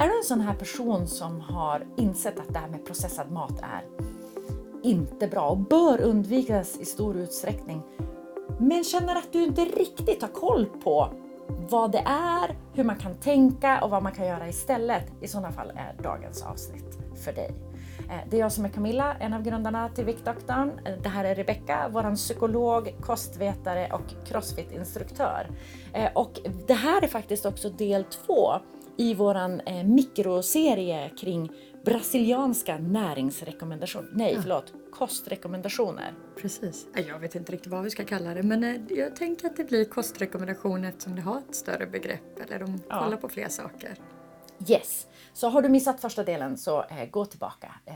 Är du en sån här person som har insett att det här med processad mat är inte bra och bör undvikas i stor utsträckning, men känner att du inte riktigt har koll på vad det är, hur man kan tänka och vad man kan göra istället. I sådana fall är dagens avsnitt för dig. Eh, det är jag som är Camilla, en av grundarna till Viktdoktorn. Eh, det här är Rebecka, vår psykolog, kostvetare och crossfit-instruktör. Eh, och det här är faktiskt också del två i våran mikroserie kring brasilianska näringsrekommendationer. Nej, ja. förlåt, kostrekommendationer. Precis. Jag vet inte riktigt vad vi ska kalla det men jag tänker att det blir kostrekommendationer eftersom det har ett större begrepp eller de ja. kollar på fler saker. Yes, så har du missat första delen så eh, gå tillbaka eh,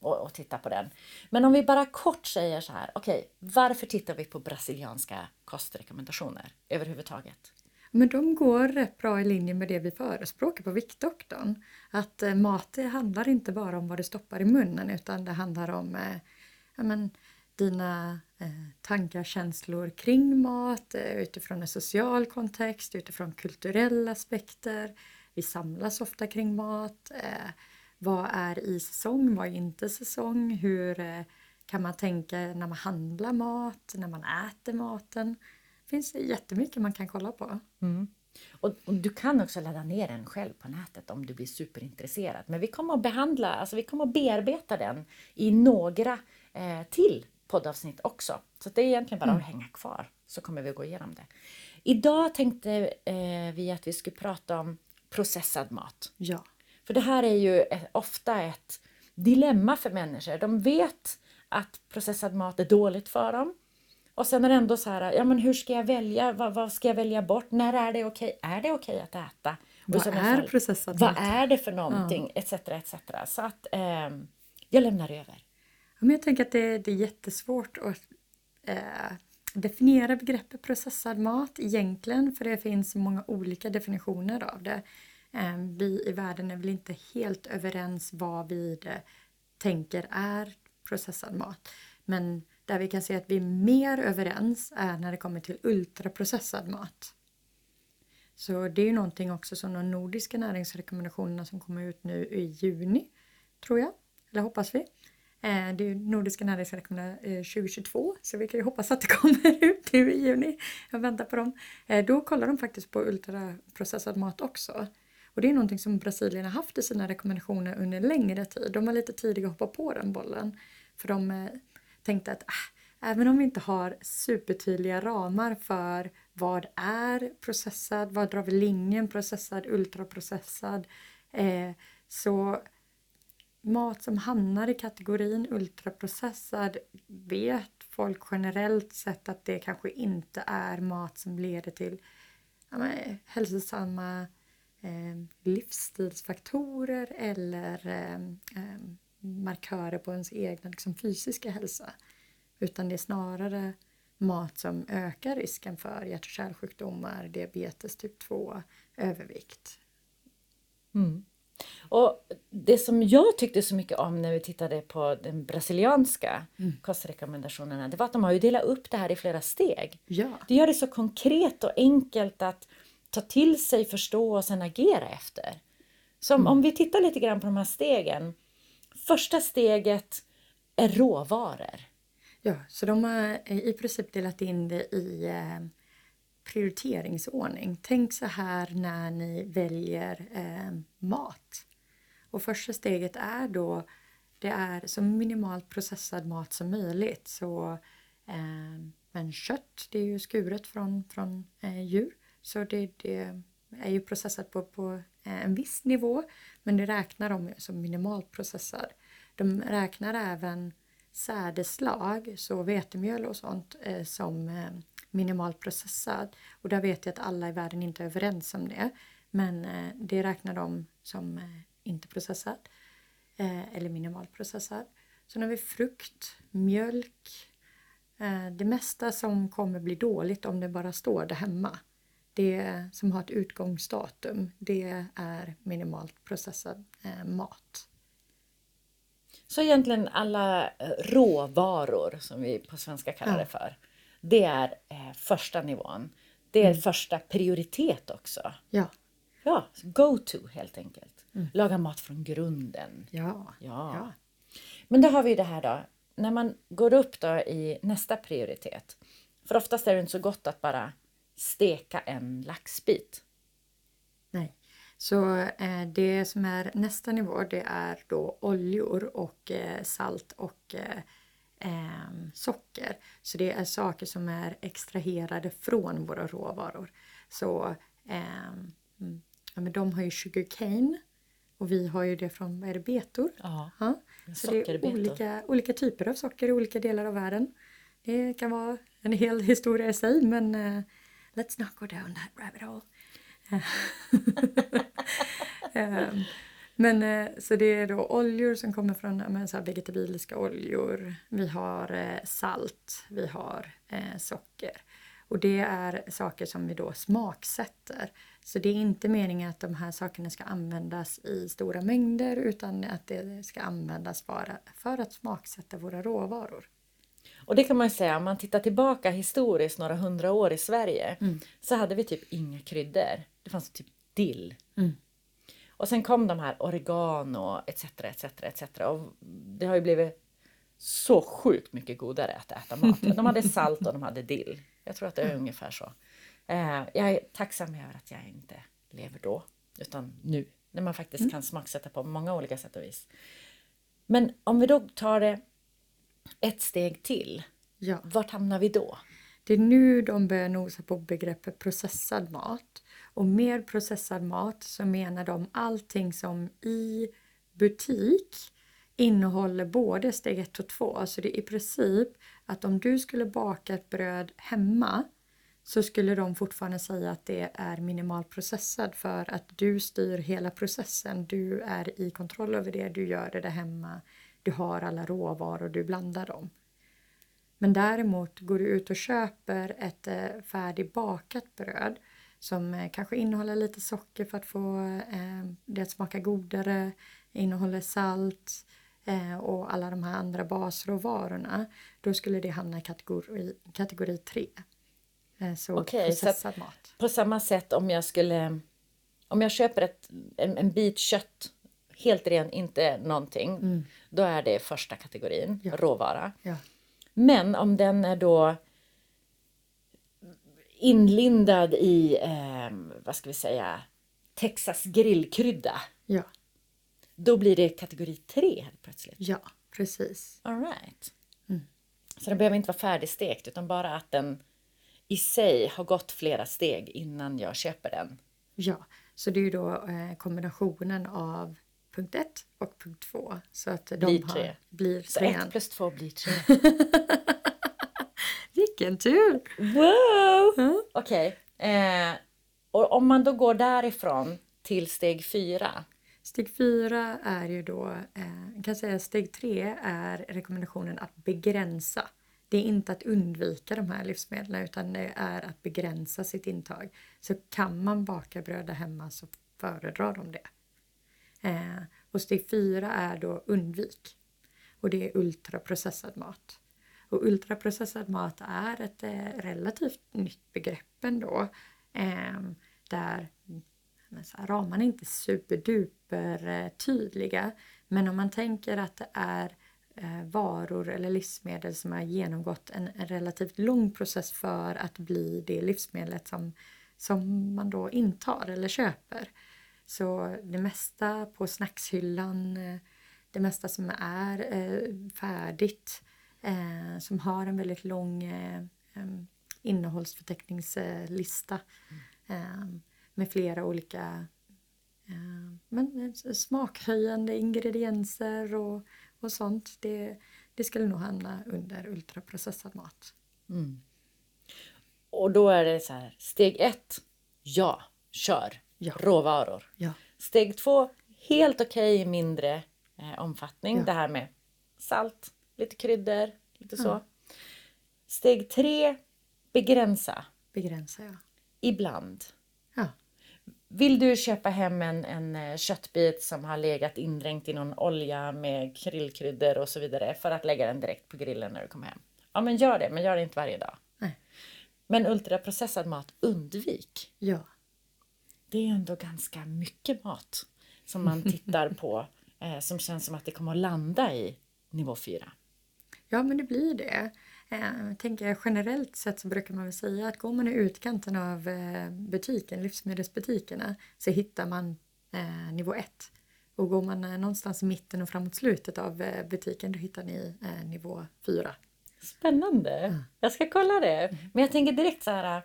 och, och, titta på den. Men om vi bara kort säger så här, okej, okay, varför tittar vi på brasilianska kostrekommendationer överhuvudtaget? Men de går rätt bra i linje med det vi förespråkar på Viktdoktorn. Att eh, mat det handlar inte bara om vad du stoppar i munnen utan det handlar om eh, ja, men, dina eh, tankar, känslor kring mat eh, utifrån en social kontext, utifrån kulturella aspekter, vi samlas ofta kring mat. Eh, vad är i säsong? Vad är inte säsong? Hur eh, kan man tänka när man handlar mat, när man äter maten? Det finns jättemycket man kan kolla på. Mm. Och, och, du kan också ladda ner den själv på nätet om du blir superintresserad. Men vi kommer att behandla, alltså vi kommer att bearbeta den i några eh, till poddavsnitt också. Så det är egentligen bara mm. att hänga kvar så kommer vi att gå igenom det. Idag tänkte eh, vi att vi skulle prata om processad mat. Ja. För det här är ju ett, ofta ett dilemma för människor. De vet att processad mat är dåligt för dem. Och sen är det ändå så här, ja men hur ska jag välja? Vad, vad ska jag välja bort? När är det okej? Är det okej att äta? vad är fall, processad mat? Vad är det för någonting? Ja. Etc, etc. Så att eh, jag lämnar över. Ja, men jag tänker att det, det är jättesvårt att eh, definiera begreppet processad mat egentligen för det finns många olika definitioner av det. Ehm, vi i världen är väl inte helt överens vad vi tänker är processad mat. Men där vi kan se att vi är mer överens är när det kommer till ultraprocessad mat. Så det är ju någonting också som de nordiska näringsrekommendationerna som kommer ut nu i juni, tror jag, eller hoppas vi, eh, det är Nordiska näringsrekommendationer eh, 2022 så vi kan ju hoppas att det kommer ut nu i juni. Jag väntar på dem. Eh, då kollar de faktiskt på ultraprocessad mat också. Och det är någonting som Brasilien har haft i sina rekommendationer under längre tid. De var lite tidiga att hoppa på den bollen. För de tänkte att äh, även om vi inte har supertydliga ramar för vad är processad, vad drar vi linjen processad, ultraprocessad, eh, så mat som hamnar i kategorin ultraprocessad vet folk generellt sett att det kanske inte är mat som leder till ja, men, hälsosamma eh, livsstilsfaktorer eller eh, eh, markörer på ens egna liksom, fysiska hälsa. Utan det är snarare mat som ökar risken för hjärt och kärlsjukdomar, diabetes typ 2, övervikt. Mm. Och det som jag tyckte så mycket om när vi tittade på den brasilianska mm. kostrekommendationerna, det var att de har ju delat upp det här i flera steg. Ja. Det gör det så konkret och enkelt att ta till sig, förstå och sen agera efter. Så mm. om vi tittar lite grann på de här stegen. Första steget är råvaror. Ja, så de har i princip delat in det i eh, prioriteringsordning. Tänk så här när ni väljer eh, mat. Och första steget är då det är så minimalt processad mat som möjligt. Så, eh, men kött, det är ju skuret från, från eh, djur. Så det, det, är ju processat på, på eh, en viss nivå. Men det räknar de som minimalt processad. De räknar även sädeslag, så vetemjöl och sånt, eh, som eh, minimalt processad. Och där vet jag att alla i världen inte är överens om det. Men det räknar de som inte processad eller minimalt processad. Sen har vi frukt, mjölk, det mesta som kommer bli dåligt om det bara står där hemma. Det som har ett utgångsdatum, det är minimalt processad mat. Så egentligen alla råvaror som vi på svenska kallar ja. det för. Det är eh, första nivån. Det är mm. första prioritet också. Ja. Ja, go to helt enkelt. Laga mat från grunden. Ja. Ja. Ja. Men då har vi det här då, när man går upp då i nästa prioritet. För oftast är det inte så gott att bara steka en laxbit. Nej. Så eh, det som är nästa nivå det är då oljor och eh, salt och eh, ehm, socker. Så det är saker som är extraherade från våra råvaror. Så ehm, mm, ja, men de har ju sugarcane och vi har ju det från vad är det, betor. Ja. Ja. Så det är olika, olika typer av socker i olika delar av världen. Det kan vara en hel historia i sig men eh, let's not go down that rabbit hole. Ehm, men eh, så det är då oljor som kommer från men, så vegetabiliska oljor. Vi har eh, salt, vi har eh, socker. Och det är saker som vi då smaksätter. Så det är inte meningen att de här sakerna ska användas i stora mängder utan att det ska användas bara för att smaksätta våra råvaror. Och det kan man ju säga, om man tittar tillbaka historiskt några hundra år i Sverige så hade vi typ inga kryddor. Det fanns typ dill. Och sen kom de här oregano etc. etc, etc. Och det har ju blivit så sjukt mycket godare att äta mat. De hade salt och de hade dill. Jag tror att det är ungefär så. Eh, jag är tacksam över att jag inte lever då, utan nu. När man faktiskt kan smaksätta på många olika sätt och vis. Men om vi då tar det ett steg till. Ja. Vart hamnar vi då? Det är nu de börjar nosa på begreppet processad mat. Och med processad mat så menar de allting som i butik innehåller både steg 1 och 2. Så det är i princip att om du skulle baka ett bröd hemma så skulle de fortfarande säga att det är minimalprocessad för att du styr hela processen. Du är i kontroll över det, du gör det där hemma. Du har alla råvaror, du blandar dem. Men däremot går du ut och köper ett eh, färdigbakat bröd som eh, kanske innehåller lite socker för att få eh, det att smaka godare, innehåller salt och alla de här andra basråvarorna. Då skulle det hamna i kategori, kategori 3. Eh, så så att- processad mat. På samma sätt om jag skulle... Om jag köper ett, en, en bit kött, helt ren, inte någonting. Då är det första kategorin, Ja. råvara. Ja. Men om den är då inlindad i, eh, vad ska vi säga, Texas grillkrydda. Ja, Då blir det kategori 3 helt plötsligt. ja, precis. All right. Så den behöver inte vara färdigstekt utan bara att den i sig har gått flera steg innan jag köper den. Ja, så det är ju då eh, kombinationen av punkt 1 och punkt 2. Så att de Blir har, tre. blir Så trean. ett plus två blir tre. Vilken tur! Wow! Okej. Eh, och om man då går därifrån till steg fyra. Steg 4 är ju då, eh, kan säga steg 3 är rekommendationen att begränsa. Det är inte att undvika de här livsmedlen utan det är att begränsa sitt intag. Så kan man baka bröd hemma så föredrar de det. Eh, och steg fyra är då undvik. Och det är ultraprocessad mat. Och ultraprocessad mat är ett eh, relativt nytt begrepp ändå. Eh, där här, ramarna är inte superduper eh, tydliga. Men om man tänker att det är eh, varor eller livsmedel som har genomgått en, en relativt lång process för att bli det livsmedlet som, som man då intar eller köper. Så det mesta på snackshyllan, eh, det mesta som är eh, färdigt, eh, som har en väldigt lång innehållsförteckningslista med flera olika men, smakhöjande ingredienser och, och sånt. Det, det skulle nog hamna under ultraprocessad mat. Mm. Och då är det så här, steg ett, ja, kör. Ja. Råvaror. Ja. Steg två, helt okej i mindre eh, omfattning. Ja. Det här med salt, lite kryddor, lite så. Steg tre, begränsa. Begränsar jag. Ibland. Ja. Vill du köpa hem en, en eh, köttbit som har legat indränkt i någon olja med grillkryddor och så vidare för att lägga den direkt på grillen när du kommer hem? Ja, men gör det, men gör det inte varje dag. Nej. Men ultraprocessad mat, undvik. Ja. Det är ändå ganska mycket mat. som man tittar på eh, som känns som att det kommer att landa i nivå 4? Ja, men det blir det. Eh, jag tänker generellt sett så brukar man väl säga att går man i utkanten av eh, butiken, livsmedelsbutikerna, så hittar man eh, nivå 1. Och går man någonstans i mitten och framåt slutet av butiken då hittar ni nivå 4. Spännande! Mm. Jag ska kolla det. Men jag tänker direkt så här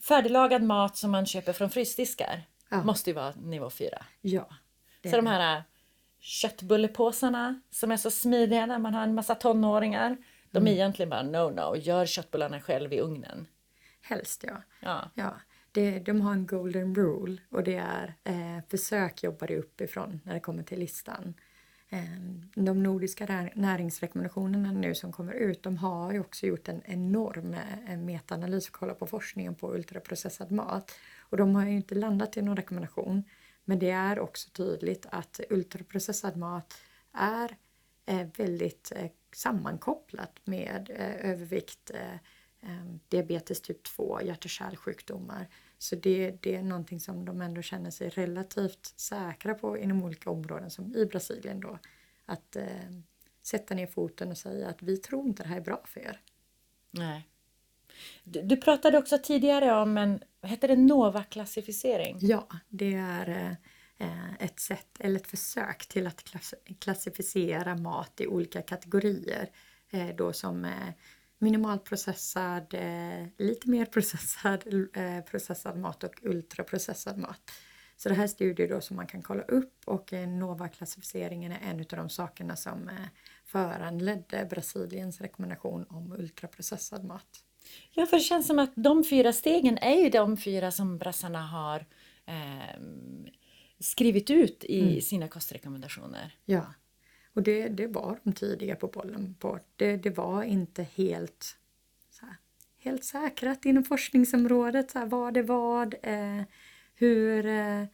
färdiglagad mat som man köper från frysdiskar ja. måste ju vara nivå 4. Ja. Så de här köttbullepåsarna som är så smidiga när man har en massa tonåringar. De är mm. egentligen bara no no, gör köttbullarna själv i ugnen. Helst ja. ja. ja. Det, de har en golden rule och det är eh, försök jobba dig uppifrån när det kommer till listan. Ehm, de nordiska näringsrekommendationerna nu som kommer ut de har ju också gjort en enorm eh, metaanalys och kollat på forskningen på ultraprocessad mat. Och de har ju inte landat i någon rekommendation. Men det är också tydligt att ultraprocessad mat är eh, väldigt eh, sammankopplat med övervikt, ehm, diabetes typ 2, hjärt och kärlsjukdomar. Så det, det är någonting som de ändå känner sig relativt säkra på inom olika områden som i Brasilien då. Att eh, sätta ner foten och säga att vi tror inte det här är bra för er. Nej. Du, du pratade också tidigare om en, vad heter det, NOVA-klassificering? Ja, det är Eh, ett sätt eller ett försök till att klassificera mat i olika kategorier. Eh, då som eh, minimalprocessad, lite mer processad, processad mat och ultraprocessad mat. Så det här är studier då som man kan kolla upp och NOVA-klassificeringen är en av de sakerna som föranledde Brasiliens rekommendation om ultraprocessad mat. Ja, för det känns som att de fyra stegen är ju de fyra som brassarna har eh, skrivit ut i mm. sina kostrekommendationer. Ja, och det, det var de tidiga på bollen på. Det, det var inte helt, så här, helt säkrat inom forskningsområdet. Så här, vad det vad, eh, hur, eh,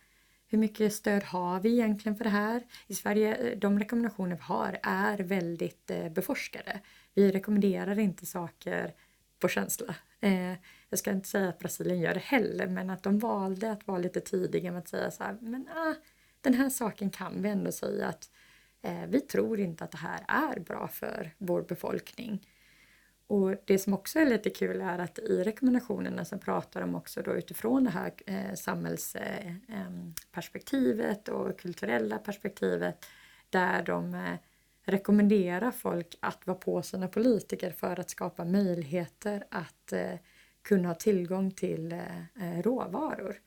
hur mycket stöd har vi egentligen för det här? I Sverige, eh, de rekommendationer vi har är väldigt eh, beforskade. Vi rekommenderar inte saker på känsla. Eh, jag ska inte säga att Brasilien gör det heller, men att de valde att vara lite tidiga med att säga så här, men ah, den här saken kan vi ändå säga att Eh, vi tror inte att det här är bra för vår befolkning. Och det som också är lite kul är att i rekommendationerna så pratar de också då utifrån det här eh, samhällsperspektivet eh, och kulturella perspektivet där de rekommenderar folk att vara på sina politiker för att skapa möjligheter att kunna ha tillgång till råvaror.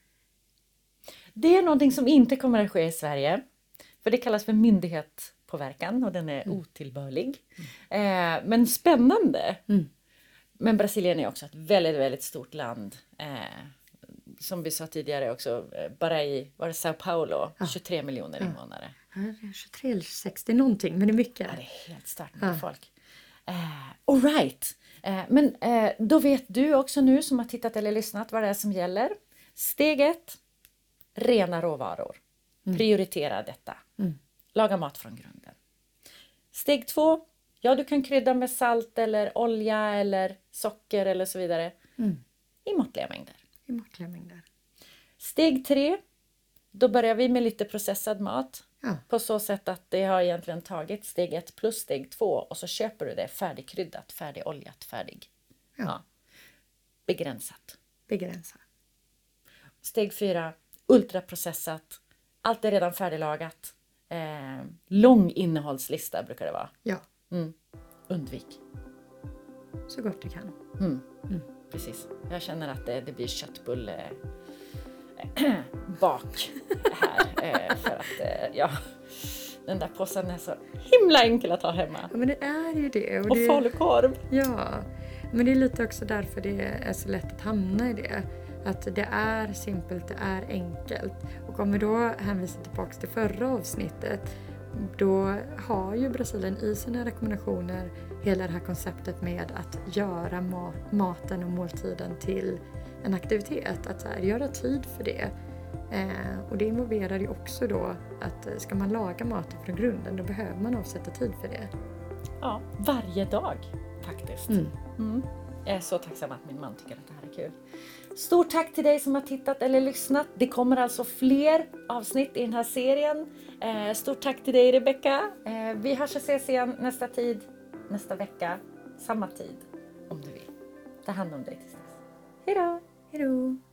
Det är någonting som inte kommer att ske i Sverige. För det kallas för myndighetspåverkan och den är mm. otillbörlig. Mm. Eh, men spännande! Mm. Men Brasilien är också ett väldigt, väldigt stort land. Eh, som vi sa tidigare också, eh, bara i var det Sao Paulo, ja. 23 miljoner invånare. Ja. 23 eller 60 någonting, men det är mycket. Ja, det är helt starkt mycket ja. folk. Eh, all right. Eh, men eh, då vet du också nu som har tittat eller lyssnat vad det är som gäller. Steg ett, rena råvaror. Mm. Prioritera detta. Mm. Laga mat från grunden. Steg två, ja du kan krydda med salt eller olja eller socker eller så vidare. Mm. I måttliga mängder. I måttliga mängder. Steg tre, då börjar vi med lite processad mat. Ja. På så sätt att det har egentligen tagit steg ett plus steg två och så köper du det färdigkryddat, färdigoljat, färdig. Ja. ja. Begränsat. Begränsat. Steg fyra, ultraprocessat. Allt är redan färdiglagat. Eh, lång innehållslista brukar det vara. Ja. Mm. Undvik. Så gott du kan. Mm. Mm. Precis. Jag känner att det, det blir köttbulle bak här. Eh, för att eh, ja, den där påsen är så himla enkel att ha hemma. Ja, men det är ju det. Och, och det, falukorv. Ja, men det är lite också därför det är så lätt att hamna i det. Att det är simpelt, det är enkelt. Och om vi då hänvisar tillbaka till förra avsnittet då har ju Brasilien i sina rekommendationer hela det här konceptet med att göra maten och måltiden till en aktivitet. Att här, göra tid för det. Eh, och det involverar ju också då att eh, ska man laga maten från grunden då behöver man avsätta tid för det. Ja, varje dag faktiskt. Mm. Mm. Jag är så tacksam att min man tycker att det här är kul. Stort tack till dig som har tittat eller lyssnat. Det kommer alltså fler avsnitt i den här serien. Eh, stort tack till dig Rebecka. Eh, vi hörs och ses igen nästa tid, nästa vecka, samma tid om du vill. Ta hand om dig tills dess. Hejdå! Hejdå!